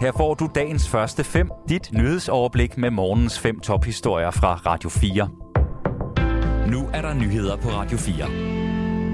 Her får du dagens første fem, dit nyhedsoverblik med morgens fem tophistorier fra Radio 4. Nu er der nyheder på Radio 4.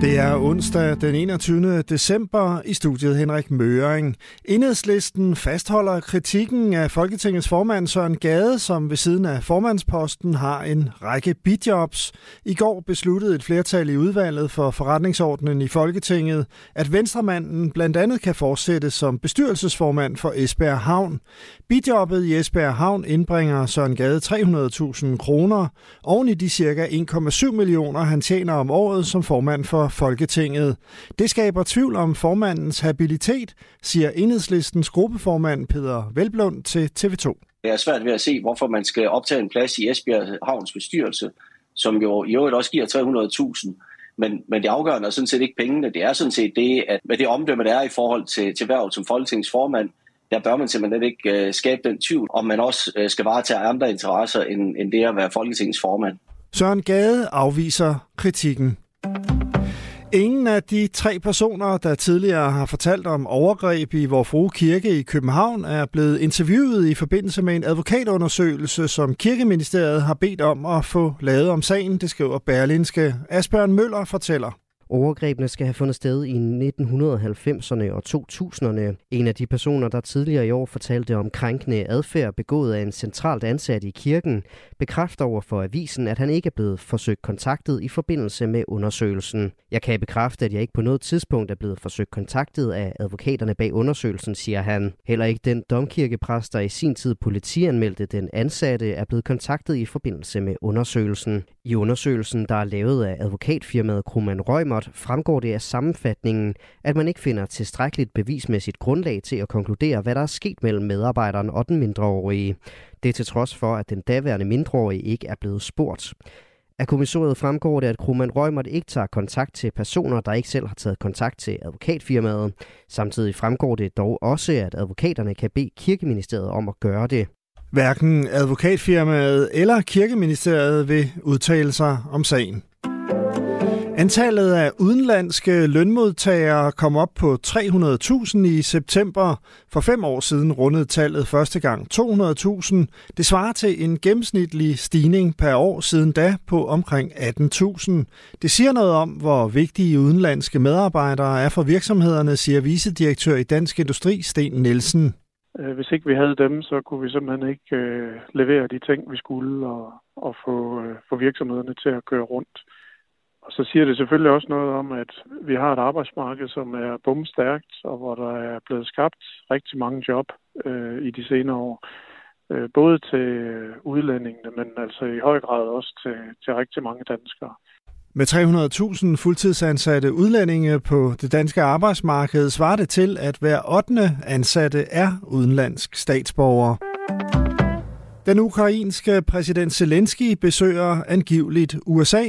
Det er onsdag den 21. december i studiet Henrik Møring. Enhedslisten fastholder kritikken af Folketingets formand Søren Gade, som ved siden af formandsposten har en række bidjobs. I går besluttede et flertal i udvalget for forretningsordenen i Folketinget, at venstremanden blandt andet kan fortsætte som bestyrelsesformand for Esbjerg Havn. Bidjobbet i Esbjerg Havn indbringer Søren Gade 300.000 kroner, oven i de cirka 1,7 millioner, han tjener om året som formand for Folketinget. Det skaber tvivl om formandens habilitet, siger enhedslistens gruppeformand Peter Velblund til TV2. Det er svært ved at se, hvorfor man skal optage en plads i Esbjerg Havns bestyrelse, som jo i øvrigt også giver 300.000. Men, men det afgørende er sådan set ikke pengene. Det er sådan set det, at med det omdømme, der er i forhold til, til værv som Folketingets formand, der bør man simpelthen ikke uh, skabe den tvivl, om man også uh, skal varetage andre interesser end, end det at være Folketingets formand. Søren Gade afviser kritikken. Ingen af de tre personer, der tidligere har fortalt om overgreb i Vor Frue Kirke i København, er blevet interviewet i forbindelse med en advokatundersøgelse, som Kirkeministeriet har bedt om at få lavet om sagen, det skriver Berlinske. Asbjørn Møller fortæller. Overgrebene skal have fundet sted i 1990'erne og 2000'erne. En af de personer, der tidligere i år fortalte om krænkende adfærd begået af en centralt ansat i kirken, bekræfter over for avisen, at han ikke er blevet forsøgt kontaktet i forbindelse med undersøgelsen. Jeg kan bekræfte, at jeg ikke på noget tidspunkt er blevet forsøgt kontaktet af advokaterne bag undersøgelsen, siger han. Heller ikke den domkirkepræst, der i sin tid politianmeldte den ansatte, er blevet kontaktet i forbindelse med undersøgelsen. I undersøgelsen, der er lavet af advokatfirmaet Kruman Røgmert, fremgår det af sammenfatningen, at man ikke finder tilstrækkeligt bevismæssigt grundlag til at konkludere, hvad der er sket mellem medarbejderen og den mindreårige. Det er til trods for, at den daværende mindreårige ikke er blevet spurgt. Af kommissoriet fremgår det, at Krumman Røgmert ikke tager kontakt til personer, der ikke selv har taget kontakt til advokatfirmaet. Samtidig fremgår det dog også, at advokaterne kan bede kirkeministeriet om at gøre det. Hverken advokatfirmaet eller kirkeministeriet vil udtale sig om sagen. Antallet af udenlandske lønmodtagere kom op på 300.000 i september. For fem år siden rundede tallet første gang 200.000. Det svarer til en gennemsnitlig stigning per år siden da på omkring 18.000. Det siger noget om, hvor vigtige udenlandske medarbejdere er for virksomhederne, siger vicedirektør i Dansk Industri, Sten Nielsen. Øh, hvis ikke vi havde dem, så kunne vi simpelthen ikke øh, levere de ting, vi skulle, og, og få, øh, få virksomhederne til at køre rundt. Og så siger det selvfølgelig også noget om, at vi har et arbejdsmarked, som er bumstærkt, og hvor der er blevet skabt rigtig mange job øh, i de senere år. Øh, både til udlændingene, men altså i høj grad også til, til rigtig mange danskere. Med 300.000 fuldtidsansatte udlændinge på det danske arbejdsmarked svarer det til, at hver 8. ansatte er udenlandsk statsborger. Den ukrainske præsident Zelensky besøger angiveligt USA.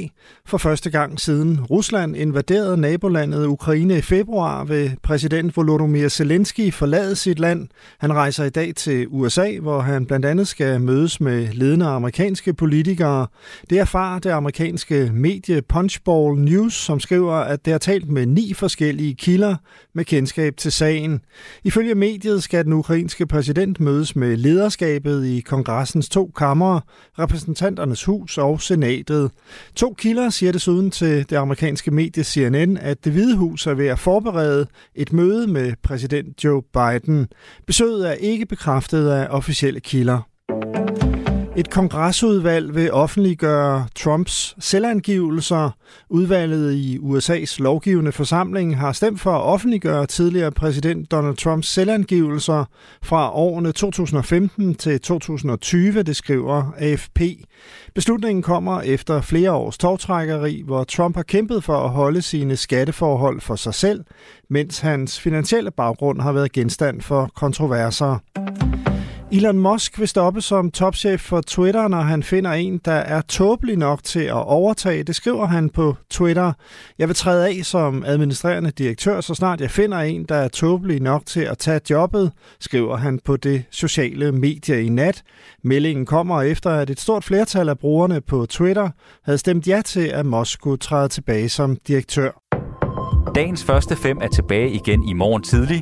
For første gang siden Rusland invaderede nabolandet Ukraine i februar, vil præsident Volodymyr Zelensky forlade sit land. Han rejser i dag til USA, hvor han blandt andet skal mødes med ledende amerikanske politikere. Det erfarer det amerikanske medie Punchbowl News, som skriver, at det har talt med ni forskellige kilder med kendskab til sagen. Ifølge mediet skal den ukrainske præsident mødes med lederskabet i kongressen kongressens to kammer, repræsentanternes hus og senatet. To kilder siger desuden til det amerikanske medie CNN, at det hvide hus er ved at forberede et møde med præsident Joe Biden. Besøget er ikke bekræftet af officielle kilder. Et kongresudvalg vil offentliggøre Trumps selvangivelser. Udvalget i USA's lovgivende forsamling har stemt for at offentliggøre tidligere præsident Donald Trumps selvangivelser fra årene 2015 til 2020, det skriver AFP. Beslutningen kommer efter flere års togtrækkeri, hvor Trump har kæmpet for at holde sine skatteforhold for sig selv, mens hans finansielle baggrund har været genstand for kontroverser. Elon Musk vil stoppe som topchef for Twitter, når han finder en, der er tåbelig nok til at overtage. Det skriver han på Twitter. Jeg vil træde af som administrerende direktør, så snart jeg finder en, der er tåbelig nok til at tage jobbet, skriver han på det sociale medie i nat. Meldingen kommer efter, at et stort flertal af brugerne på Twitter havde stemt ja til, at Musk skulle træde tilbage som direktør. Dagens første fem er tilbage igen i morgen tidlig.